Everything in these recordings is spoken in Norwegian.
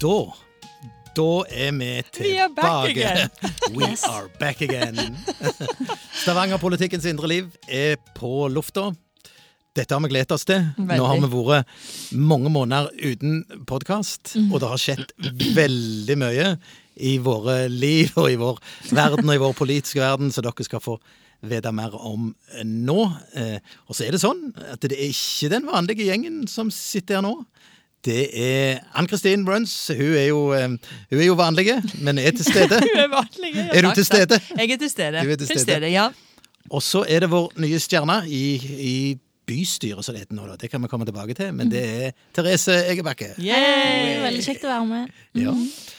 Da Da er vi tilbake. We are back again. We are back again. Stavanger-politikkens indre liv er på lufta. Dette har vi gledet oss til. Nå har vi vært mange måneder uten podkast, Mm. og det har skjedd veldig mye i våre liv og i vår verden og i vår politiske verden, så dere skal få vite mer om nå. Eh, Og så er det sånn at det er ikke den vanlige gjengen som sitter her nå. Det er Ann-Kristin Bruns. Hun er jo, hun er jo vanlig, men er til stede. hun er vanlig. ja, Er du til stede? Jeg er til stede. Du er til Til stede. stede, ja. Og så er det vår nye stjerne i, i bystyret, som det heter nå. da. Det kan vi komme tilbake til, men det er Therese Egebakke. Yay! Veldig kjekt å være med. Ja,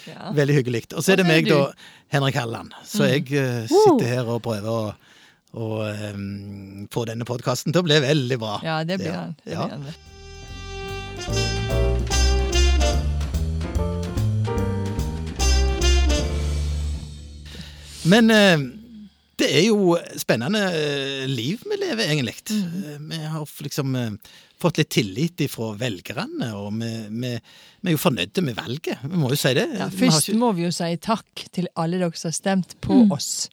Ja. Veldig hyggelig. Og så er det meg, du. da, Henrik Halland. Så jeg uh, sitter her og prøver å, og, um, få denne podkasten til å bli veldig bra. ja, det blir Ja. han. Ja. Men eh, det er jo spennende eh, liv vi lever, egentlig. Mm. Eh, Vi har liksom fått litt tillit fra velgerne, og vi, vi, vi er jo fornøyde med valget. Vi må jo si det. Ja, Vi først ikke- må vi jo si takk til alle dere som har stemt på Mm. oss,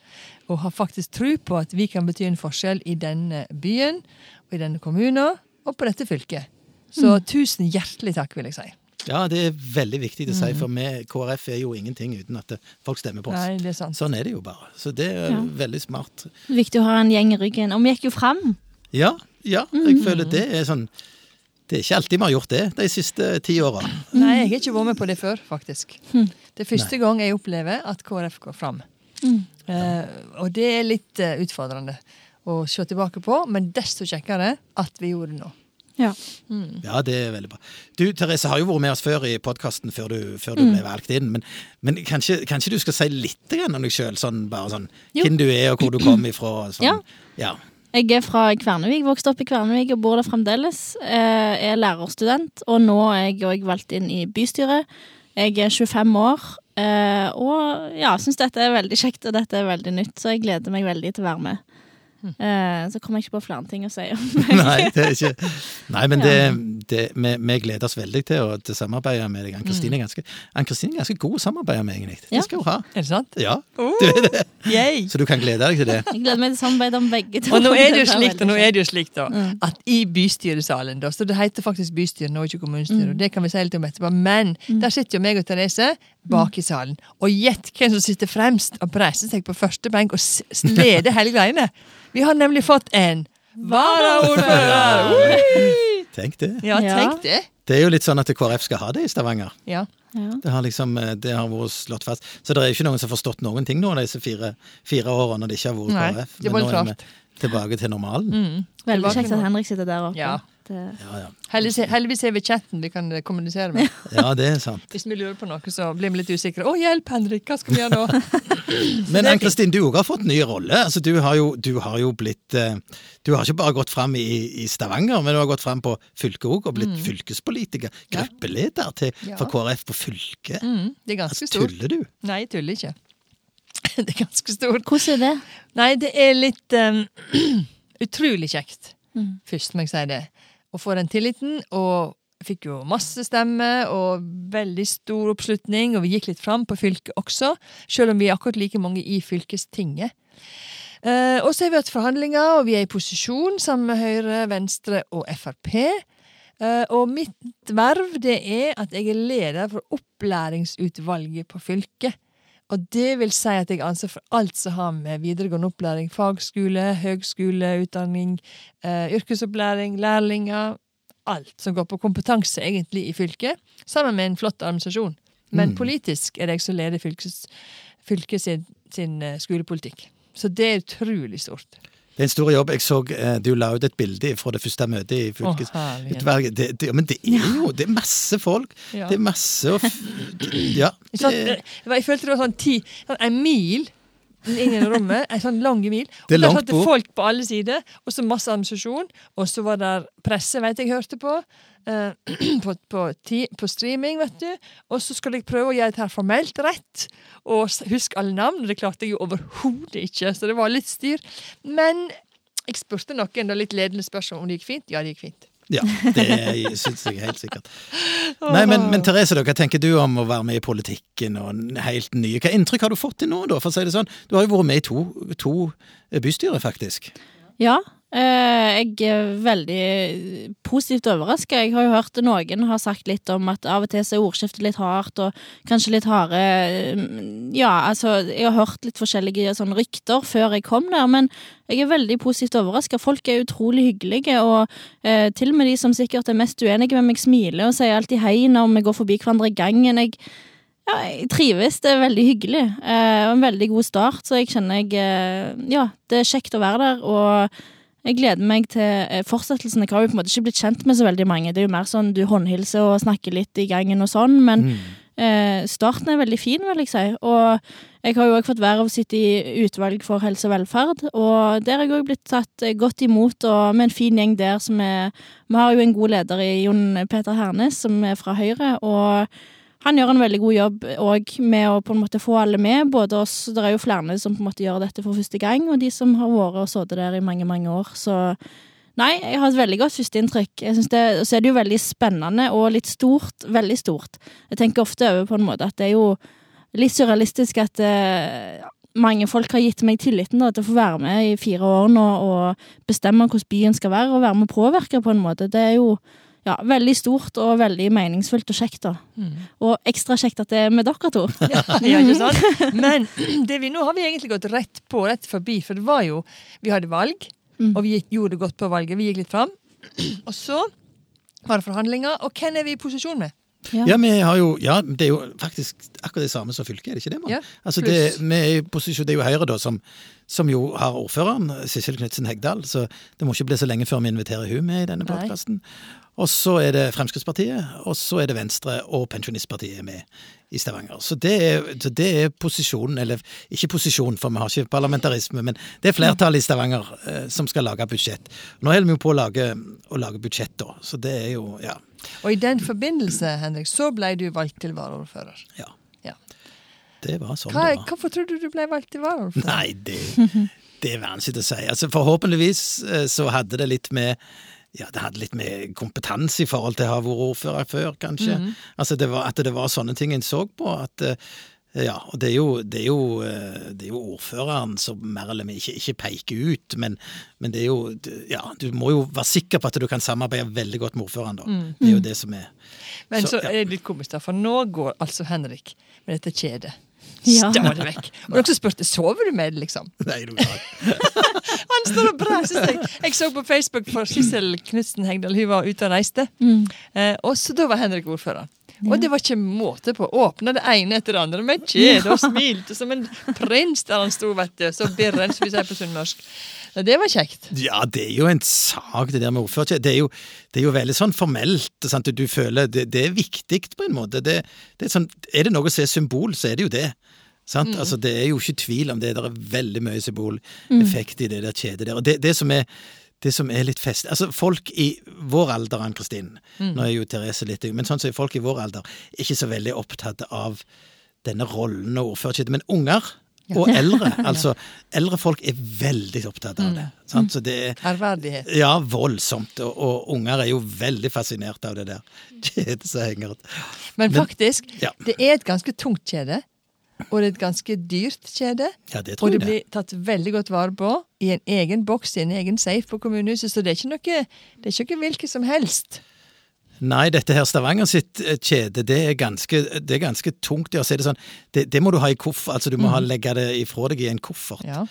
og har faktisk tro på at vi kan bety en forskjell i denne byen, og i denne kommunen, og på dette fylket. Så Mm. tusen hjertelig takk, vil jeg si. Ja, det er veldig viktig å si, for vi, KrF er jo ingenting uten at folk stemmer på oss. Nei, det er sant. Sånn er det jo bare. Så det er Ja. veldig smart. Viktig å ha en gjeng i ryggen. Og vi gikk jo fram. Ja, ja, jeg føler det er sånn Det er ikke alltid vi har gjort det de siste ti åra. Nei, jeg har ikke vært med på det før, faktisk. Hm. Det er første gang jeg opplever at KrF går fram. Mm. Eh, og det er litt eh, utfordrende å se tilbake på, men desto kjekkere at vi gjorde det nå. Ja. Ja, det er veldig bra. Du, Therese, har jo vært med oss før i podkasten før du, før du Mm. ble valgt inn. Men, men kanskje, kanskje du skal si litt grann om deg sjøl? Sånn, bare sånn Jo. hvem du er, og hvor du kom ifra? Sånn. Ja. ja. Jeg er fra Kvernevik, vokste opp i Kvernevik og bor der fremdeles. Jeg er lærerstudent, og nå er jeg òg valgt inn i bystyret. Jeg er 25 år, eh, og ja, syns dette er veldig kjekt, og dette er veldig nytt, så jeg gleder meg veldig til å være med. Eh, så kommer jeg ikke på flere ting å si om Nei, det er ikke Nei, men det, det, vi, vi gleder oss veldig til å til samarbeide med deg. Ann-Kristin er ganske, Ann-Kristin er ganske god å samarbeide med, egentlig. Det skal hun ha. Er det sant? Ja, Oh, yay! Så du kan glede deg til det. Jeg gleder meg til samarbeid om begge to. Og nå er det jo slik, og nå er det jo slik da, Mm. at i bystyresalen, da, så det heter faktisk bystyret nå, ikke kommunestyret. og det kan vi si litt om etterpå, men der sitter jo meg og Therese bak i salen, og gjett hvem som sitter fremst og presser seg på første benk og leder hele greiene. Vi har nemlig fått en varaordfører! Tenk det. Ja, tenk det. Det er jo litt sånn at KrF skal ha det i Stavanger. Ja. Ja. Det har liksom, eh, det har vært slått fast. Så det er jo ikke noen som har forstått noen ting nå disse fire, fire årene når det ikke har vært Nei, KrF. Men nå er vi tilbake til normalen. Mm. Veldig kjekt at Henrik sitter der oppe. Ja. Det, Ja, ja. Heldigvis, er vi chatten vi kan kommunisere med. ja, det er sant. Hvis vi lurer på noe, så blir vi litt usikre. Å, hjelp, Henrik, hva skal vi gjøre nå? Men Ann-Kristin, du òg har fått ny rolle. Altså, du, har jo, du har jo blitt eh, Du har ikke bare gått fram i, i Stavanger, men du har gått fram på fylket òg, og blitt fylkespolitiker. Mm. fylkespolitiker. Gruppeleder til, Ja. for KrF på fylket. Mm, det er ganske Altså, stort. tuller du? Nei, jeg tuller ikke. Det er ganske stort. hvordan er det? Nei, det er litt um, utrolig kjekt. Mm. Først må jeg si det. Å få den tilliten, og fikk jo masse stemmer og veldig stor oppslutning, og vi gikk litt fram på fylket også, selv om vi er akkurat like mange i fylkestinget. Eh, og så har vi hatt forhandlinger, og vi er i posisjon sammen med Høyre, Venstre og Frp. Eh, og mitt verv det er at jeg er leder for opplæringsutvalget på fylket. Og det vil si at jeg anser for alt som har med videregående opplæring, fagskole, høgskoleutdanning, eh, yrkesopplæring, lærlinger Alt som går på kompetanse, egentlig, i fylket, sammen med en flott administrasjon. Men Mm. politisk er det jeg som leder fylket sin, sin eh, skolepolitikk. Så det er utrolig stort. Det er en stor jobb. Jeg så eh, du la ut et bilde fra det første møtet i fylkesutvalget. Oh. Det, det, men det er jo det er masse folk. Ja. Det er masse å Ja. Det, det jeg følte det var sånn ti, sånn en mil inn i rommet. En sånn lang mil. Og Det er der satt det folk på alle sider, og så masse administrasjon. Og så var der presse, vet jeg hørte på. eh, på, på, ti, på streaming, vet du. Og så skulle jeg prøve å gjøre dette formelt rett. Og huske alle navn. og Det klarte jeg jo overhodet ikke, så det var litt styr. Men jeg spurte noen da litt ledende spørsmål om det gikk fint. Ja, det gikk fint. Ja, det syns jeg helt sikkert. Nei, men, men Therese, hva tenker du om å være med i politikken og helt nye Hva inntrykk har du fått til nå, da, for å si det sånn? Du har jo vært med i to, to bystyrer, faktisk. Ja, eh, jeg er veldig positivt overraska. Jeg har jo hørt noen har sagt litt om at av og til så er ordskiftet litt hardt, og kanskje litt harde mm, Ja, altså, jeg har hørt litt forskjellige sånn rykter før jeg kom der, men jeg er veldig positivt overraska. Folk er utrolig hyggelige, og eh, til og med de som sikkert er mest uenige med meg, smiler og sier alltid hei når vi går forbi hverandre i gangen. Jeg, ja, jeg trives. Det er veldig hyggelig. Eh, og en veldig god start, så jeg kjenner jeg eh, Ja, det er kjekt å være der, og jeg gleder meg til eh, fortsettelsen. Jeg har jo på en måte ikke blitt kjent med så veldig mange. Det er jo mer sånn du håndhilser og snakker litt i gangen og sånn, men mm. starten er veldig fin, vil jeg si. Og jeg har jo òg fått være og sitte i utvalg for helse og velferd, og der har jeg òg blitt tatt eh, godt imot, og med en fin gjeng der som er Vi har jo en god leder i Jon Peter Hernes, som er fra Høyre, og han gjør en veldig god jobb òg med å på en måte få alle med. Både oss, Det er jo flere som på en måte gjør dette for første gang, og de som har vært og sittet der i mange, mange år. Så nei, jeg har et veldig godt førsteinntrykk. Så er det jo veldig spennende og litt stort. Veldig stort. Jeg tenker ofte over på en måte at det er jo litt surrealistisk at eh, mange folk har gitt meg tilliten da, til å få være med i fire år nå og bestemme hvordan byen skal være, og være med å påvirke på en måte. Det er jo ja, veldig stort og veldig meningsfullt og kjekt. da. Og ekstra kjekt at det er med dere to. Ja, ikke sant? Men det vi, nå har vi egentlig gått rett på, rett forbi, for det var jo Vi hadde valg, Mm. og vi gikk, gjorde det godt på valget. Vi gikk litt fram. Og så var det forhandlinger, og hvem er vi i posisjon med? Ja, vi har jo, ja, det er jo faktisk akkurat det samme som fylket, er det ikke det? Man? Ja, altså, det, vi er i posisjon, det er jo Høyre da, som, som jo har ordføreren, Sissel Knutsen Hegdal, så det må ikke bli så lenge før vi inviterer hun med i denne podkasten. Og så er det Fremskrittspartiet, og så er det Venstre og Pensjonistpartiet med i Stavanger. Så det er, så det er posisjonen, eller ikke posisjon, for vi har ikke parlamentarisme, men det er flertallet i Stavanger eh, som skal lage budsjett. Nå holder vi jo på å lage, å lage budsjett, da, så det er jo, ja. Og i den forbindelse, Henrik, så ble du valgt til varaordfører. ja. Ja. Det var sånn Hva, det var. hvorfor tror du du ble valgt til varaordfører? Nei, det, det er vanskelig å si. Altså, forhåpentligvis eh, så hadde det litt med ja, det hadde litt med kompetanse i forhold til å ha vært ordfører før, kanskje. Altså det var, At det var sånne ting en så på. at eh, ja, og det er, jo, det, er jo, eh, det er jo ordføreren som mer eller mindre ikke, ikke peker ut, men, men det er jo Ja, du må jo være sikker på at du kan samarbeide veldig godt med ordføreren, da. Det er jo det som er Men Så, så ja. er det litt komisk, da, for nå går altså Henrik med dette kjedet. Ja. Stadig vekk. Og dere spurte sover du med det, liksom. Nei, du. Han står og bræser seg. Jeg så på Facebook for Sissel Knutsen Hegdal, hun var ute og reiste. Eh, og så da var Henrik ordfører. Og det var ikke måte på. Åpna det ene etter det andre med kjede og smilte som en prins der han sto, vet du. Så birren, som vi sier på sunnmørsk. Ja, Det var kjekt. Ja, det er jo en sak, det der med ordfører. Det er jo, det er jo veldig sånn formelt. Sant? Du, du føler det, det er viktig på en måte. Det, det er, sånn, er det noe som er symbol, så er det jo det. Sant? Altså, det er jo ikke tvil om det. Det er veldig mye symboleffekt i det der kjedet der. Og det, det som er det som er litt fest Altså, folk i vår alder, Ann-Kristin Nå er jo Therese litt men sånn som folk i vår alder er ikke så veldig opptatt av denne rollen og ordførerkjedet. Men unger og eldre, altså eldre folk er veldig opptatt av det. Sant? Så det er Ærverdighet. ja, voldsomt. Og, og unger er jo veldig fascinert av det der kjedet som henger. Men Men- faktisk, ja. det er et ganske tungt kjede. Og det er et ganske dyrt kjede. Ja, det tror Og det jeg blir tatt veldig godt vare på i en egen boks i en egen safe på kommunehuset, så det er ikke noe, det er ikke hvilket som helst. Nei, dette her Stavanger sitt eh, kjede, det er ganske, det er ganske tungt. Ja, det, sånn, det, det må du ha i koffert, altså du må ha, legge det ifra deg i en koffert. Ja.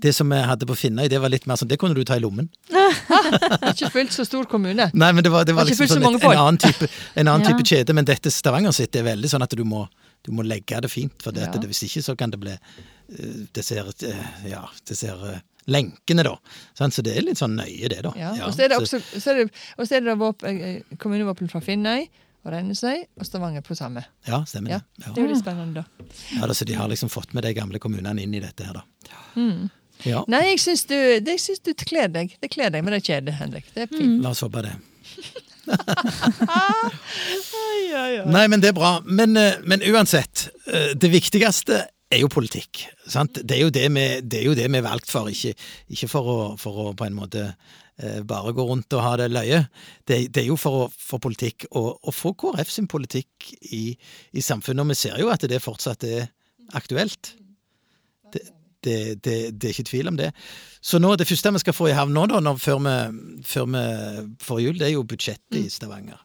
Det som jeg hadde på Finnøy, det var litt mer sånn, det kunne du ta i lommen. Ikke fullt så stor kommune. Nei, men det var, det var liksom sånn et, en annen type, en annen Ja. type kjede, men dette Stavanger sitt det er veldig sånn at du må, du må legge det fint, for dette, hvis ikke så kan det bli eh, det ser, eh, ja, det ser lenkene da. Så det er litt sånn nøye det da. Ja. Og så er det, så- også, så er det, så er det våpen, eh, kommunevåpen fra Finnøy og Rennesøy og Stavanger på samme. Ja, stemmer Ja, det. Det er jo litt spennende, da. Ja, da, så de har liksom fått med de gamle kommunene inn i dette her da. Ja, Nei, jeg syns du, det, jeg syns du kler deg. Det kler deg med det kjedet, Henrik. Det er fint. la oss håpe det. ai, ai, ai. Nei, men det er bra. Men, eh, men uansett, eh, det viktigste er jo politikk. Sant? Det, er jo det, vi, det er jo det vi er valgt for, ikke, ikke for, å, for å på en måte eh, bare gå rundt og ha det løye. Det, det er jo for, for politikk og å få KrF sin politikk i, i samfunnet, og vi ser jo at det fortsatt er aktuelt. Det, det, det, det er ikke tvil om det. Så nå, det første vi skal få i havn nå, da, når, før, vi, før vi får jul, det er jo budsjettet i Stavanger.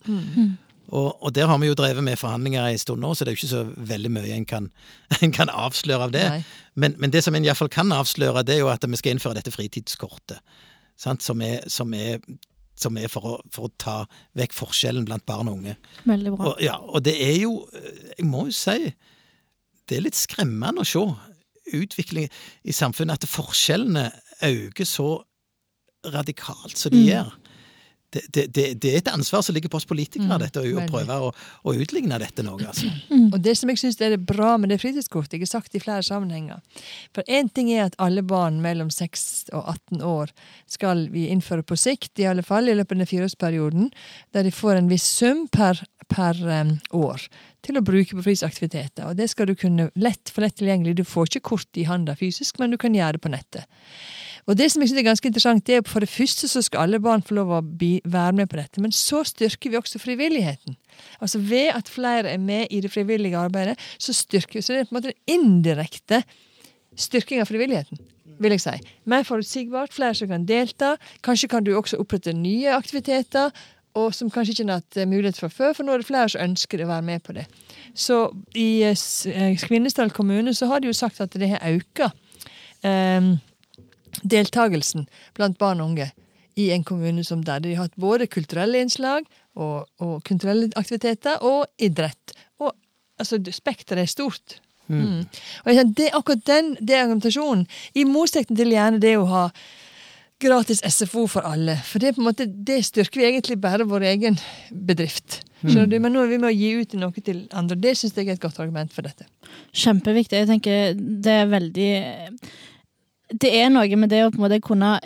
Og, og der har vi jo drevet med forhandlinger en stund nå, så det er jo ikke så veldig mye en kan, en kan avsløre av det. Men, men det som en iallfall kan avsløre, det er jo at vi skal innføre dette fritidskortet. Sant? Som, er, som, er, som er for å, for å ta vekk forskjellen blant barn og unge. Veldig bra. Og, ja, og det er jo, jeg må jo si, det er litt skremmende å se utviklingen i samfunnet, at forskjellene øker så radikalt som de Mm. gjør. Det, det, det, er et ansvar som ligger på oss politikere, Mm, dette, å, veldig. prøve å, å utligne dette noe. Altså. Og det som jeg syns er det bra med det fritidskortet, jeg har sagt i flere sammenhenger For én ting er at alle barn mellom 6 og 18 år skal vi innføre på sikt, i alle fall i løpet av den fireårsperioden, der de får en viss sum per, per um, år til å bruke på fritidsaktiviteter. Og det skal du kunne lett for lett tilgjengelig. Du får ikke kort i handa fysisk, men du kan gjøre det på nettet. Og det som jeg synes er ganske interessant, det er for det første så skal alle barn få lov å være med på dette, men så styrker vi også frivilligheten. Altså Ved at flere er med i det frivillige arbeidet, så styrker vi Så det er på en måte en indirekte styrking av frivilligheten, vil jeg si. Mer forutsigbart, flere som kan delta. Kanskje kan du også opprette nye aktiviteter, og som kanskje ikke har hatt eh, mulighet for før, for nå er det flere som ønsker å være med på det. Så i eh, eh, Kvinesdal kommune så har de jo sagt at det har økt eh, deltagelsen blant barn og unge i en kommune som der. De har hatt både kulturelle innslag og, og kulturelle aktiviteter og idrett. Og altså, spekteret er stort. Mm. Og jeg tenker, det, akkurat den det argumentasjonen, i motsetning til gjerne det å ha gratis SFO for alle. For det, på en måte, det styrker vi egentlig bare vår egen bedrift. Mm. du? Men nå er vi med å gi ut noe til andre. Det syns jeg er et godt argument for dette. Kjempeviktig. Jeg tenker det er veldig Det er noe med det å på en måte kunne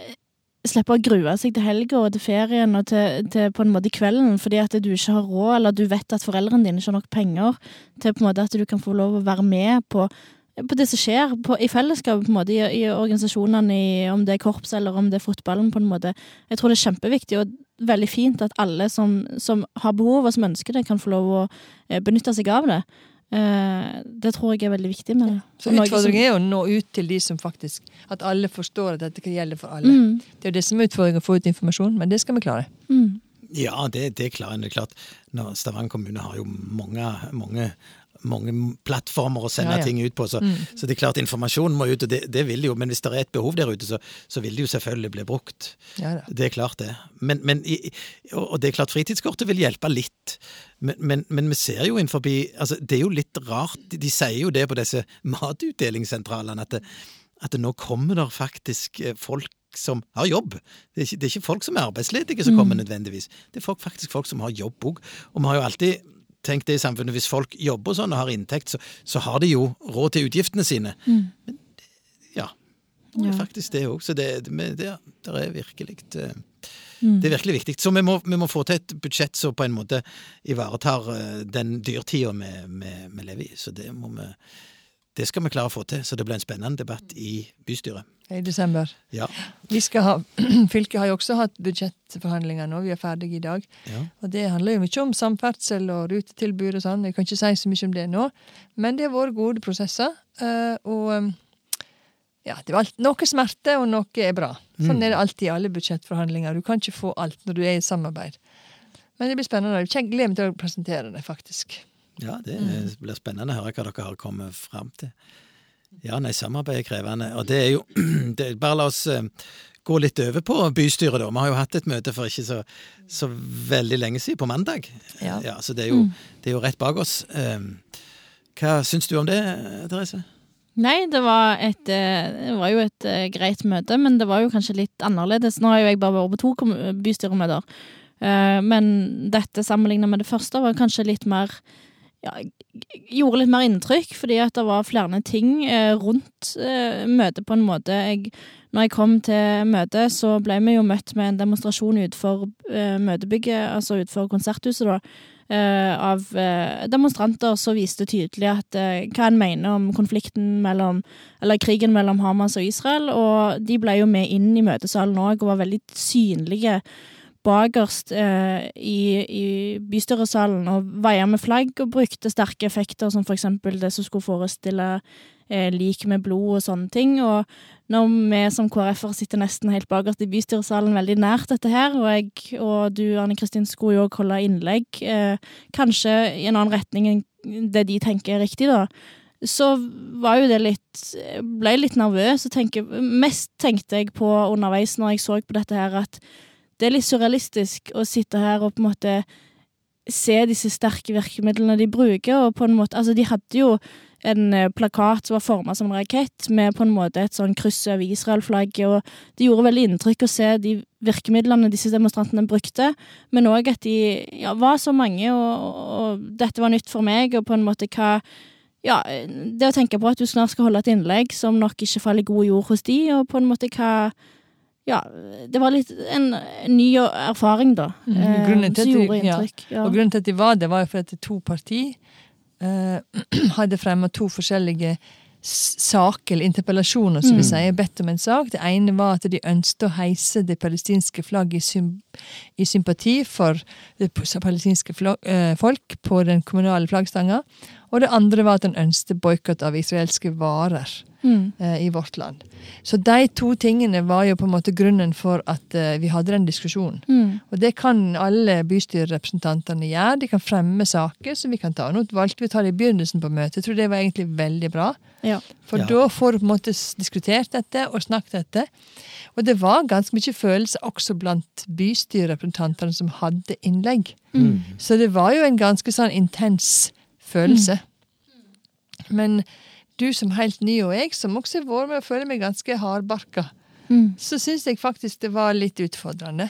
slippe å grue seg til helga og til ferien og til, til på en måte kvelden fordi at du ikke har råd, eller du vet at foreldrene dine ikke har nok penger til på en måte at du kan få lov å være med på på det som skjer på, i fellesskapet, på en måte, i, i organisasjonene, i, om det er korps eller om det er fotballen. på en måte. Jeg tror det er kjempeviktig og veldig fint at alle som, som har behov og som ønsker det, kan få lov å eh, benytte seg av det. Eh, det tror jeg er veldig viktig med det. Så utfordringen er å nå ut til de som faktisk At alle forstår at dette gjelder for alle. Mm, Det er jo det som er utfordringen, å få ut informasjon, men det skal vi klare. mm. Ja, det, det klarer en. Det er klart, Stavanger kommune har jo mange, mange, mange plattformer å sende Ja, ja. ting ut på, så, så det er klart informasjonen må ut, og det, det vil jo. Men hvis det er et behov der ute, så, så vil det jo selvfølgelig bli brukt. Ja. Det er klart, det. Men, men, og det er klart, fritidskortet vil hjelpe litt. Men, men, men vi ser jo innenfor altså, Det er jo litt rart, de, sier jo det på disse matutdelingssentralene, at, det, at det nå kommer der faktisk eh, folk som har jobb. Det er ikke, det er ikke folk som er arbeidsledige som kommer nødvendigvis. Det er folk, faktisk folk som har jobb òg. Og vi har jo alltid tenkt det i samfunnet, hvis folk jobber sånn og har inntekt, så, så har de jo råd til utgiftene sine. Men ja, det er Ja. faktisk det òg. Så det, det, det, det er virkelig eh, det er virkelig viktig. Så vi må, vi må få til et budsjett som på en måte ivaretar eh, den dyrtida vi lever i. Så det må vi Det skal vi klare å få til. Så det blir en spennende debatt i bystyret. I desember. Ja. Vi skal ha, Fylket har jo også hatt budsjettforhandlinger nå, vi er ferdige i dag. ja. Og det handler jo mye om samferdsel og rutetilbud og sånn. Jeg kan ikke si så mye om det nå, men det har vært gode prosesser. eh, Og eh, ja, det var alt, noe smerte, og noe er bra. Sånn er det alltid i alle budsjettforhandlinger. Du kan ikke få alt når du er i samarbeid. Men det blir spennende. Jeg gleder meg til å presentere det, faktisk. Ja, det blir spennende å høre hva dere har kommet fram til. Ja, nei, samarbeid er krevende. Og det er jo det, Bare la oss eh, gå litt over på bystyret, da. Vi har jo hatt et møte for ikke så, så veldig lenge siden, på mandag. Ja. ja så det er, jo, det er jo rett bak oss. Eh, Hva syns du om det, Therese? Nei, det var, et, eh, det var jo et greit møte, men det var jo kanskje litt annerledes. Nå har jo jeg bare vært på to bystyremøter, men dette sammenlignet med det første var kanskje litt mer ja, gjorde litt mer inntrykk, fordi at det var flere ting eh, rundt eh, møtet på en måte. Jeg, når jeg kom til møtet, så ble vi jo møtt med en demonstrasjon utenfor eh, møtebygget, altså utenfor konserthuset, da. av demonstranter som viste tydelig at hva en mener om konflikten mellom Eller krigen mellom Hamas og Israel. Og de ble jo med inn i møtesalen òg og var veldig synlige bakerst eh, i, i bystyresalen og vaia med flagg og brukte sterke effekter, som for eksempel det som skulle forestille eh, lik med blod og sånne ting. Og når vi som KrF-ere sitter nesten helt bakerst i bystyresalen, veldig nært dette her, og jeg og du, Anne Kristin, skulle jo òg holde innlegg, eh, kanskje i en annen retning enn det de tenker er riktig, da. Så var jo det litt Ble litt nervøs. og Mest tenkte jeg på underveis når jeg så på dette her, at det er litt surrealistisk å sitte her og på en måte se disse sterke virkemidlene de bruker, og på en måte Altså, de hadde jo en eh, plakat som var forma som en rakett, med på en måte et sånn kryss over Israel-flagget, og det gjorde veldig inntrykk å se de virkemidlene disse demonstrantene brukte, men òg at de ja, var så mange, og, og dette var nytt for meg, og på en måte hva ja, det å tenke på at du snart skal holde et innlegg som nok ikke faller i god jord hos de, og på en måte hva ja, det var litt en, ny erfaring, da. Mm, grunnen til som gjorde inntrykk. Ja. Og grunnen til at de var det, var jo fordi at to parti eh, hadde fremma to forskjellige saker, eller interpellasjoner, som vi sier, bedt om en sak. Det ene var at de ønsket å heise det palestinske flagget i, sym i sympati for det palestinske flagg, eh, folk på den kommunale flaggstanga. Og det andre var at en ønsket boikott av israelske varer Mm. eh, i vårt land. Så de to tingene var jo på en måte grunnen for at eh, vi hadde den diskusjonen. Mm. Og det kan alle bystyrerepresentantene gjøre. De kan fremme saker som vi kan ta. Nå valgte vi å ta det i begynnelsen på møtet. Jeg tror det var egentlig veldig bra. Ja. For Ja. da får du på en måte diskutert dette og snakket dette. Og det var ganske mye følelse også blant bystyrerepresentantene som hadde innlegg. Mm. Så det var jo en ganske sånn intens følelse. Men du som helt ny, og jeg som også har vært med og føler meg ganske hardbarka, Mm. så syns jeg faktisk det var litt utfordrende.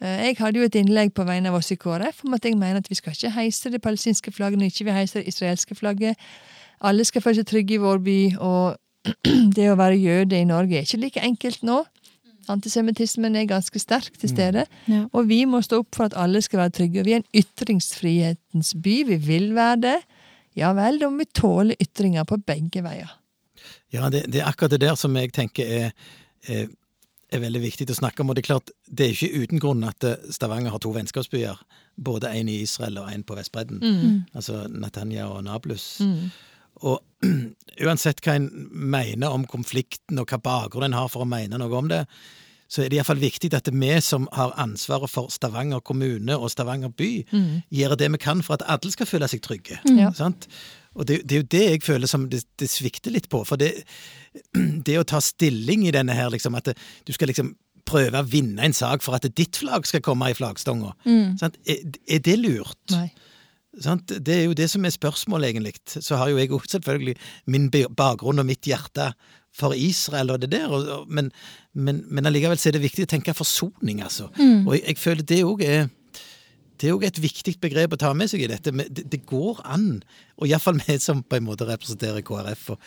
Eh, Jeg hadde jo et innlegg på vegne av oss i KrF om at jeg mener at vi skal ikke heise det palestinske flagget når ikke vi heiser det israelske flagget. Alle skal føle seg trygge i vår by, og det å være jøde i Norge er ikke like enkelt nå. Antisemittismen er ganske sterk til stede. Ja. Og vi må stå opp for at alle skal være trygge. Og vi er en ytringsfrihetens by. Vi vil være det. Ja vel, da må vi tåle ytringer på begge veier. Ja, det, det er akkurat det der som jeg tenker er, er, er veldig viktig å snakke om. Og det er klart, det er ikke uten grunn at eh, Stavanger har to vennskapsbyer. Både en i Israel og en på Vestbredden. Altså Netanya og Nablus. Og uansett hva en mener om konflikten, og hva bakgrunn en har for å mene noe om det, så er det iallfall viktig at vi som har ansvaret for Stavanger kommune og Stavanger by, gjør det vi kan for at alle skal føle seg trygge. Mm. Sant? Og det, det er jo det jeg føler som det, det svikter litt på. For det, det å ta stilling i denne her, liksom, at du skal liksom prøve å vinne en sak for at ditt flagg skal komme i flaggstanga, mm. Er, er det lurt? Nei. Sant? Det er jo det som er spørsmålet, egentlig. Så har jo jeg òg selvfølgelig min bakgrunn og mitt hjerte for Israel og det der, og, og, men, men, men allikevel så er det viktig å tenke forsoning, altså. Og jeg, jeg føler det òg er det er òg et viktig begrep å ta med seg i dette. men Det, det går an, og iallfall vi som på en måte representerer KrF. Og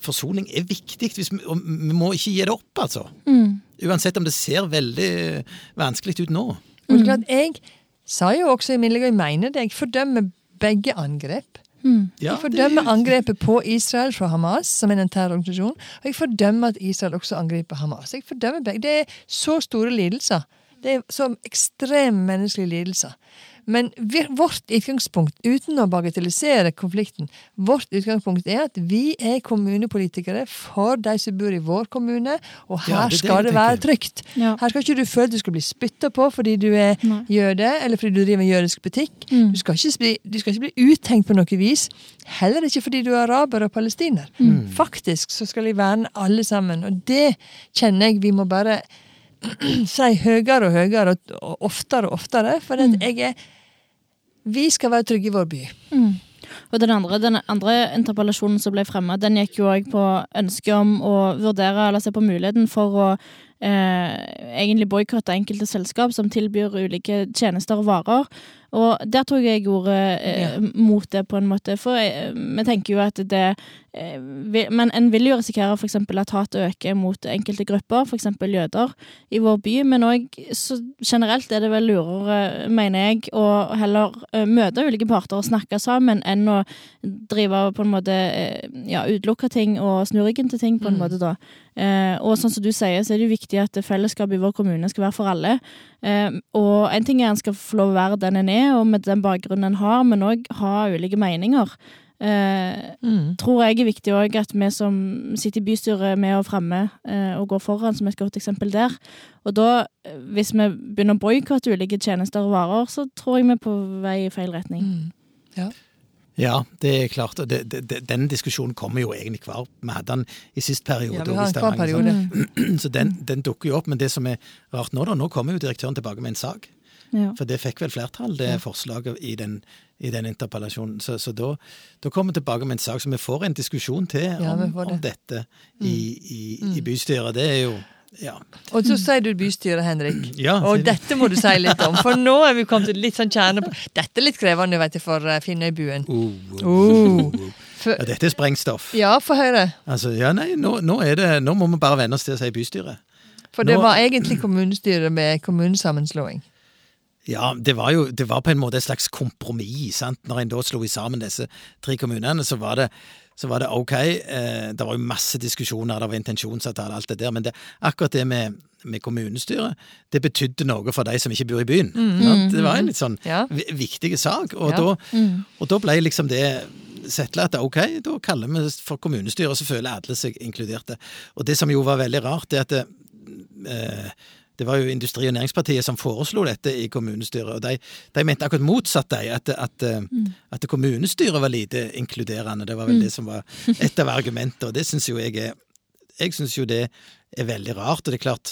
Forsoning er viktig, hvis vi, og vi må ikke gi det opp, altså. Uansett om det ser veldig vanskelig ut nå. Og det er klart, jeg sa jo også i min jeg mener det, jeg fordømmer begge angrep. Ja, Jeg fordømmer angrepet på Israel fra Hamas som er en terrororganisasjon, og jeg fordømmer at Israel også angriper Hamas. Jeg fordømmer begge. Det er så store lidelser. Det er så ekstreme menneskelige lidelser. Men vårt utgangspunkt, uten å bagatellisere konflikten, vårt utgangspunkt er at vi er kommunepolitikere for de som bor i vår kommune, og her Ja, det det skal det være trygt. Ja. Her skal ikke du føle du skal bli spytta på fordi du er Nei. jøde, eller fordi du driver en jødisk butikk. Mm. Du, skal ikke bli, du skal ikke bli uthengt på noe vis. Heller ikke fordi du er araber og palestiner. Mm. Faktisk så skal de verne alle sammen, og det kjenner jeg vi må bare si høyere og høyere og, oftere og oftere. For Mm. jeg er Vi skal være trygge i vår by. Og den andre, den andre interpellasjonen som ble fremma, den gikk jo òg på ønsket om å vurdere eller se på muligheten for å egentlig boikotte enkelte selskap som tilbyr ulike tjenester og varer. Og der tok jeg ordet eh, Ja. mot det, på en måte. For eh, vi tenker jo at det eh, vil, Men en vil jo risikere f.eks. at hat øker mot enkelte grupper, f.eks. jøder, i vår by. Men òg generelt er det vel lurere, mener jeg, å heller eh, møte ulike parter og snakke sammen, enn å drive på en måte eh, ja, utelukke ting og snu ryggen til ting, på en Mm. måte da. Eh, og sånn som du sier, så er det jo viktig at fellesskapet i vår kommune skal være for alle. Eh, og en ting er en skal få lov å være den en er, og med den bakgrunnen en har, men òg ha ulike meninger. Eh, Mm. tror jeg er viktig òg at vi som sitter i bystyret med og fremme eh, og går foran, som et godt eksempel der. Og da, hvis vi begynner å boikotte ulike tjenester og varer, så tror jeg vi er på vei i feil retning. Mm. Ja, det er klart. det, det, Den diskusjonen kommer jo egentlig hver. Vi hadde den i sist periode. Ja, vi har hver periode. Så den, den dukker jo opp. Men det som er rart nå, da, nå kommer jo direktøren tilbake med en sak. Ja. For det fikk vel flertall, det Ja. forslaget i den, i den interpellasjonen. Så, så da, da kommer vi tilbake med en sak, så vi får en diskusjon til om, ja, det. Mm. om dette i, i, i bystyret. Det er jo Ja. Og så sier du bystyret, Henrik. ja Og dette må du si litt om, for nå er vi kommet til litt sånn kjerne Dette er litt krevende vet du, for eh, Finnøybuen. Uh, uh, Oh. oh. For, Ja, dette er sprengstoff. ja, få høre. Altså, ja, nei, nå, nå, det, nå må vi bare venne oss til å si bystyret. For det Nå- var egentlig kommunestyret med kommunesammenslåing. Ja, det var jo det var på en måte et slags kompromiss. sant? Når en da slo sammen disse tre kommunene, så var det, så var det ok. Eh, det var jo masse diskusjoner, det var intensjonsavtale, alt det der. Men det, akkurat det med, med kommunestyret, det betydde noe for de som ikke bor i byen. sant? Det var en litt sånn Ja. viktig sak. Og, Ja. da, Mm. og da ble liksom det settla at ok, da kaller vi for kommunestyret, og så føler alle seg inkluderte. Og det som jo var veldig rart, det er at det, eh, det var jo Industri- og Næringspartiet som foreslo dette i kommunestyret, og de, de mente akkurat motsatt de, at, at, mm. at kommunestyret var lite inkluderende. Det var vel det som var et av argumentene, og det syns jo jeg er Jeg syns jo det er veldig rart, og det er klart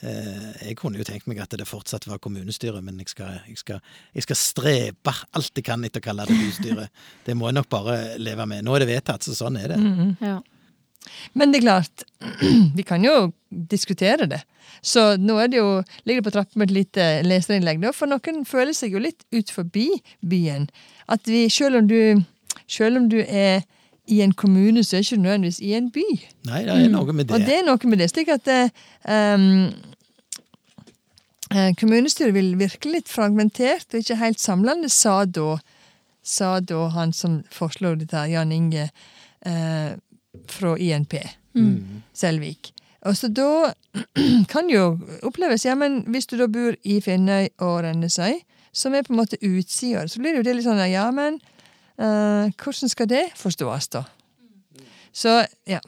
eh, Jeg kunne jo tenkt meg at det fortsatt var kommunestyret, men jeg skal, jeg skal, jeg skal strebe alt jeg kan etter å kalle det bystyret. Det må jeg nok bare leve med. Nå er det vedtatt, så sånn er det. Ja. Men det er klart, vi kan jo diskutere det. Så nå det jo, ligger det på trappene med et lite leserinnlegg, da, for noen føler seg jo litt ut forbi byen. At vi, selv om du, selv om du er i en kommune, så er ikke nødvendigvis i en by. Nei, det er noe med det. Og det. er noe med det. slik at um, eh, kommunestyret vil virke litt fragmentert og ikke helt samlende, sa da, sa da han som foreslo dette, Jan Inge fra INP, Mm. Selvik. Og så da kan jo oppleves Ja, men hvis du da bor i Finnøy og Rennesøy, som er på en måte utsider, så blir det jo det litt sånn Ja, men uh, hvordan skal det forstås, da? Så, ja.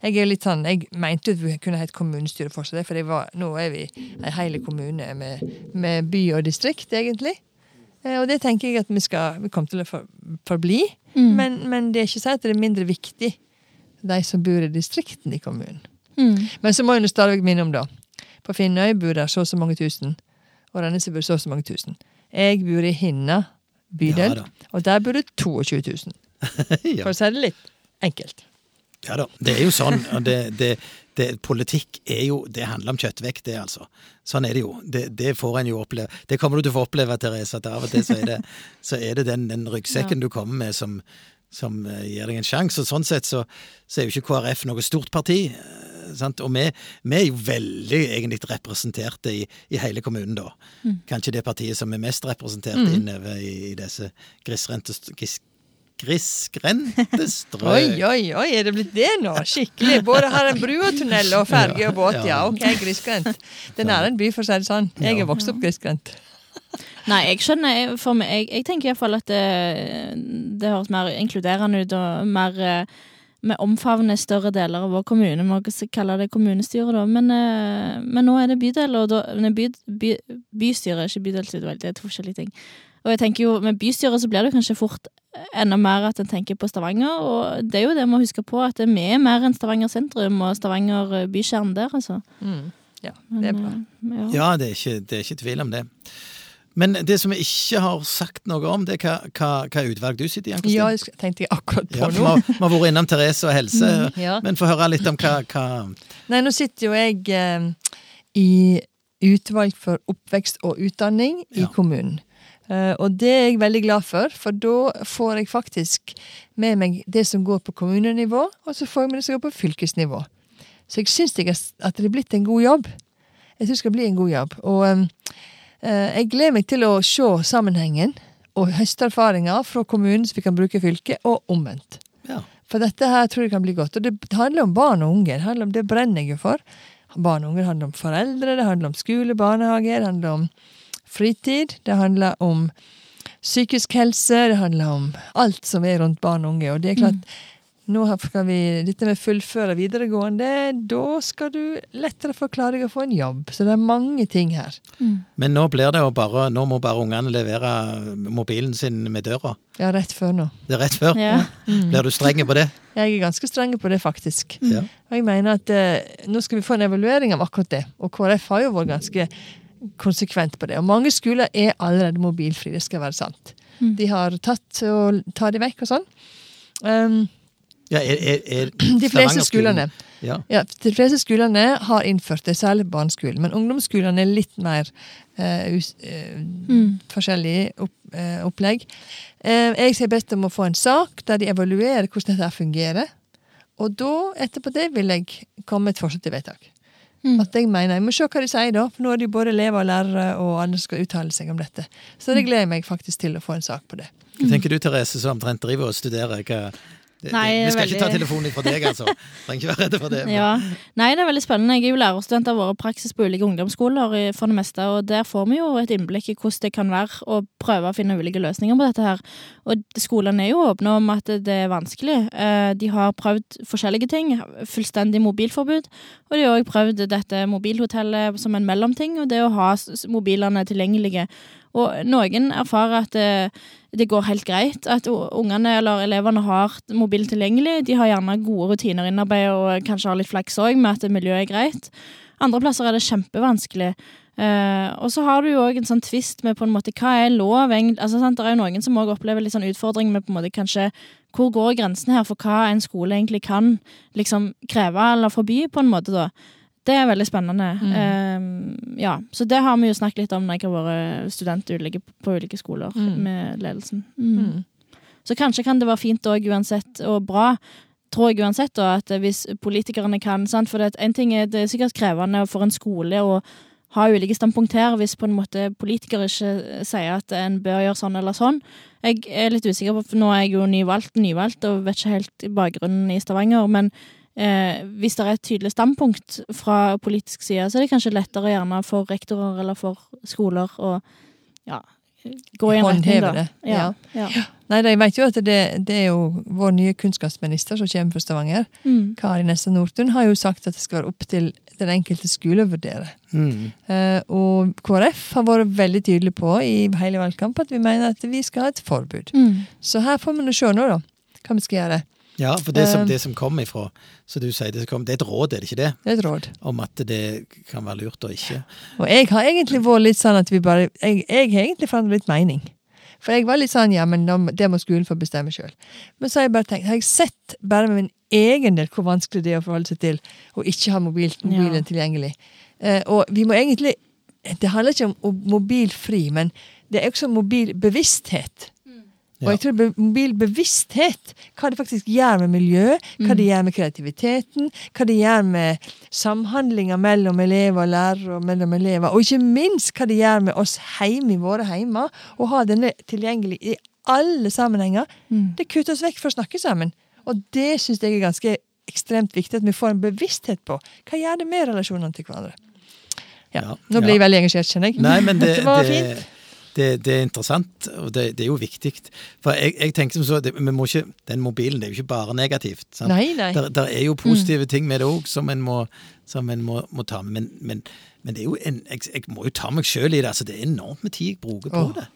Jeg er litt sånn, jeg mente at vi kunne hett kommunestyre fortsatt, for det var, nå er vi en hel kommune med, med by og distrikt, egentlig. Eh, Og det tenker jeg at vi skal vi kommer til å for, forbli. Mm. Men, men det er ikke sånn at det er mindre viktig, de som bor i distriktene i kommunen. Mm. Men så må jeg stadig minne om, da. På Finnøy bor det så og så mange tusen, og Rennesøy bor så og så mange tusen. Jeg bor i Hinna bydel, Ja og der bor det 22 000. ja. For å si det litt enkelt. Ja da. Det er jo sånn. Det, det, det, politikk er jo Det handler om kjøttvekt, det, altså. Sånn er det jo. Det, det får en jo oppleve. Det kommer du til å få oppleve, Therese, at av og til så er det, så er det den, den ryggsekken du kommer med som, som eh, gir deg en sjanse. Og sånn sett så, så er jo ikke KrF noe stort parti. eh, Sant? Og vi, vi er jo veldig egentlig representerte i, i hele kommunen, da. Kanskje det partiet som er mest representert innover i, i disse grisrente, gris, grisgrendte strøk. Oi, oi, oi, er det blitt det nå? Skikkelig. Både har en bru og tunnel og ferge og båt, ja. Ok, grisgrendt. Det er nære en by, for å si det sånn. Jeg er vokst opp grisgrendt. Nei, jeg skjønner for meg, jeg, jeg tenker iallfall at det, det høres mer inkluderende ut og mer eh, Vi omfavner større deler av vår kommune. Vi må kalle det kommunestyre, da. Men, eh, men nå er det bydel, og da by, by, bystyre, ikke bydelsutvalg. Det er to forskjellige ting. Og jeg tenker jo, Med bystyret så blir det kanskje fort enda mer at en tenker på Stavanger. Og det er jo det vi må huske på, at vi er mer enn Stavanger sentrum og Stavanger eh, bykjerne der, altså. Mm. Ja, det er bra. Men, ja. Ja, det er, ikke, det er ikke tvil om det. Men det som vi ikke har sagt noe om, det er hva, hva, hva utvalg du sitter i, Ann Ja, jeg det tenkte jeg akkurat på Ja, nå. vi har vært innom Therese og helse, Mm, ja. men få høre litt om hva, hva Nei, nå sitter jo jeg eh, i utvalg for oppvekst og utdanning i Ja. kommunen. Eh, og det er jeg veldig glad for, for da får jeg faktisk med meg det som går på kommunenivå, og så får jeg med det som går på fylkesnivå. Så jeg syns at det er blitt en god jobb. Jeg syns det skal bli en god jobb. Og eh, eh, jeg gleder meg til å se sammenhengen og høste erfaringer fra kommunen som vi kan bruke fylket, og omvendt. ja. For dette her tror jeg kan bli godt. Og det handler om barn og unge. Det, handler om, det brenner jeg jo for. Barn og unge handler om foreldre, det handler om skole, barnehage, det handler om fritid. Det handler om psykisk helse, det handler om alt som er rundt barn og unge. Og det er klart, nå skal vi dette med fullføre videregående, da skal du lettere forklare deg å få en jobb. Så det er mange ting her. Men nå blir det jo bare Nå må bare ungene levere mobilen sin med døra. Ja, rett før nå. Det er rett før. Ja. Blir du streng på det? Jeg er ganske streng på det, faktisk. Ja. Og jeg mener at eh, nå skal vi få en evaluering av akkurat det. Og KrF har jo vært ganske konsekvent på det. Og mange skoler er allerede mobilfrie, det skal være sant. Mm. De har tatt og tar de vekk og sånn. Um, Ja, er, er, er de fleste skolene Ja. ja, de fleste skolene har innført det, særlig barneskolen. Men ungdomsskolene er litt mer uh, us, eh, Mm. forskjellig opp, uh, opplegg. Eh, jeg har bedt om å få en sak der de evaluerer hvordan dette fungerer. Og da, etterpå det, vil jeg komme med et forslag til vedtak. Mm. At jeg mener, Jeg må se hva de sier, da. For nå er det jo både elever og lærere og andre som skal uttale seg om dette. Så det gleder jeg meg faktisk til å få en sak på det. Hva tenker du, Therese, som omtrent driver og studerer? Hva, det, Nei, det, vi skal veldig- ikke ta telefonen fra deg, altså. Trenger ikke være redd for det. men- Ja. Nei, det er veldig spennende. Jeg er jo lærerstudent av våre praksis på ulike ungdomsskoler for det meste, og der får vi jo et innblikk i hvordan det kan være å prøve å finne ulike løsninger på dette her. Og skolene er jo åpne om at det er vanskelig. Eh, De har prøvd forskjellige ting. Fullstendig mobilforbud. Og de har òg prøvd dette mobilhotellet som en mellomting, og det å ha mobilene tilgjengelige. Og noen erfarer at det, det går helt greit. At ungene eller elevene har mobil tilgjengelig. De har gjerne gode rutiner innarbeidet og kanskje har litt flaks òg med at miljøet er greit. Andre plasser er det kjempevanskelig. Uh, og så har du jo òg en sånn tvist med på en måte hva er lov? Altså? Det er jo noen som òg opplever litt sånn utfordring med på en måte kanskje hvor går grensen her for hva en skole egentlig kan liksom kreve eller forby, på en måte, da. Det er veldig spennende. Eh, ja, Så det har vi jo snakket litt om når jeg har vært student ulike, på ulike skoler Mm. med ledelsen. Mm. Så kanskje kan det være fint òg uansett, og bra, tror jeg uansett, da, at hvis politikerne kan sant? For det, en ting er, det er sikkert krevende for en skole å ha ulike standpunkt her, hvis på en måte politikere ikke sier at en bør gjøre sånn eller sånn. Jeg er litt usikker på, for nå er jeg jo nyvalgt, nyvalgt og vet ikke helt bakgrunnen i Stavanger, men eh, hvis det er et tydelig standpunkt fra politisk side, så er det kanskje lettere gjerne for rektorer eller for skoler å ja, gå i en retning, Håndheve da. det, Ja, ja. Nei, jeg vet jo at det, det er jo vår nye kunnskapsminister som kommer fra Stavanger. Mm. Kari Nessa Nordtun har jo sagt at det skal være opp til den enkelte skole å vurdere. Mm. Eh, og KrF har vært veldig tydelig på i hele valgkampen at vi mener at vi skal ha et forbud. Mm. Så her får vi nå se nå, da, hva vi skal gjøre. Ja, for det som, Eh. det som kom ifra, så du sier det, som kom, det er et råd, er det ikke det? Det er et råd. Om at det kan være lurt og ikke. Og jeg har egentlig vært litt sånn at vi bare Jeg, jeg har egentlig forandret litt mening. For jeg var litt sånn ja, men det må skolen få bestemme sjøl. Men så har jeg bare tenkt, har jeg sett bare med min egen del hvor vanskelig det er å forholde seg til å ikke ha mobil, mobilen Ja. tilgjengelig. Eh, og vi må egentlig Det handler ikke om om mobilfri, men det er også mobilbevissthet. Og jeg tror mobil mobilbevissthet, hva det faktisk gjør med miljø, hva det gjør med kreativiteten, hva det gjør med samhandlinga mellom elever og lærere og mellom elever, og ikke minst hva det gjør med oss hjemme i våre heimer, å ha denne tilgjengelig i alle sammenhenger. Mm. Det kutter oss vekk for å snakke sammen. Og det syns jeg er ganske ekstremt viktig, at vi får en bevissthet på hva gjør det med relasjonene til hverandre. Ja. Ja, Nå blir ja. jeg veldig engasjert, kjenner jeg. Nei, men det, det var fint. Det, det er interessant, og det, det er jo viktig. For jeg, jeg tenker som så, det, vi må ikke, den mobilen det er jo ikke bare negativt. Sant? Nei, nei. Der, der er jo positive ting med det òg som en, må, som en må, må ta med. Men, men, men det er jo en, jeg, jeg må jo ta meg sjøl i det. altså Det er enormt med tid jeg bruker på Åh. det.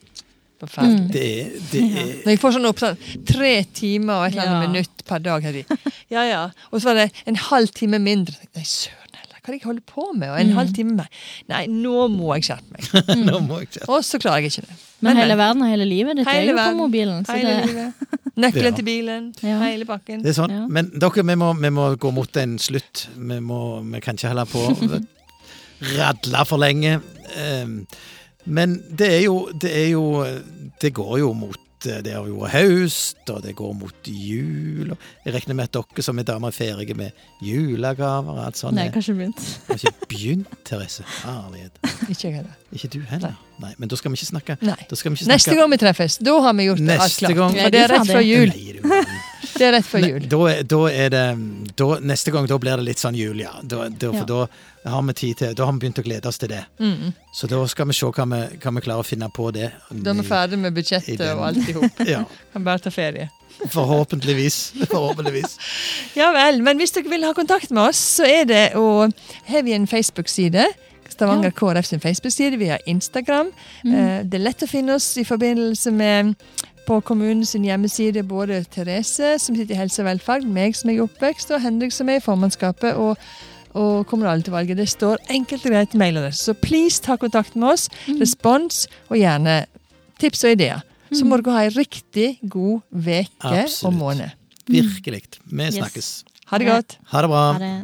Forferdelig. Det er, det er Når jeg får sånn opp sånn tre timer og et eller annet Ja. minutt per dag. Her. i. Ja, ja. Og så var det en halv time mindre. Nei, søren hva er det jeg holder på med? Og en Mm. halv time Nei, nå må jeg skjerpe meg. Nå må jeg ikke Og så klarer jeg ikke det. Men hele verden og hele livet ditt er Hele jo på mobilen. Så Hele det, livet. Nøkkelen Ja. til bilen. Ja. Hele pakken. Det er sånn. Ja. Men dere, vi må, vi må gå mot en slutt. Vi, må, vi kan ikke holde på å radle for lenge. Um, Men det er jo Det, er jo, det går jo mot eh, Det har vært høst, og det går mot jul. og Jeg regner med at dere som er damer er ferdige med julegaver og alt sånt. nei, har ikke begynt. Har ikke begynt, Therese. Herlighet. Ikke jeg heller. Ikke du heller? Nei. Men da skal vi ikke snakke. Nei. Da skal vi ikke snakke Neste gang vi treffes, da har vi gjort alt Neste klart. gang- For det er rett fra jul. Nei. Det er rett før jul. Da, da er det da, Neste gang da blir det litt sånn jul, ja. Da, da, for da har vi tid til Da har vi begynt å glede oss til det. Mm. Så da skal vi se hva vi, hva vi klarer å finne på det. Da er vi ferdig med budsjettet den- og alt i hop. Ja, Kan bare ta ferie. forhåpentligvis. Forhåpentligvis. Ja vel, men hvis dere vil ha kontakt med oss, så er det å Har vi en Facebook-side. Stavanger KrF sin Facebook-side. Vi har Instagram. Mm. Det er lett å finne oss i forbindelse med på kommunens hjemmeside både Therese, som sitter i helse og velferd, meg som er i oppvekst, og Henrik som er i formannskapet og, og kommunalutvalget. Det står enkelt og greit mailadresse. Så please ta kontakt med oss. Respons, og gjerne tips og ideer. Så må dere ha ei riktig god uke og måned. Virkelig. Vi Yes. snakkes. Ha det godt. Ha det bra. Ha det.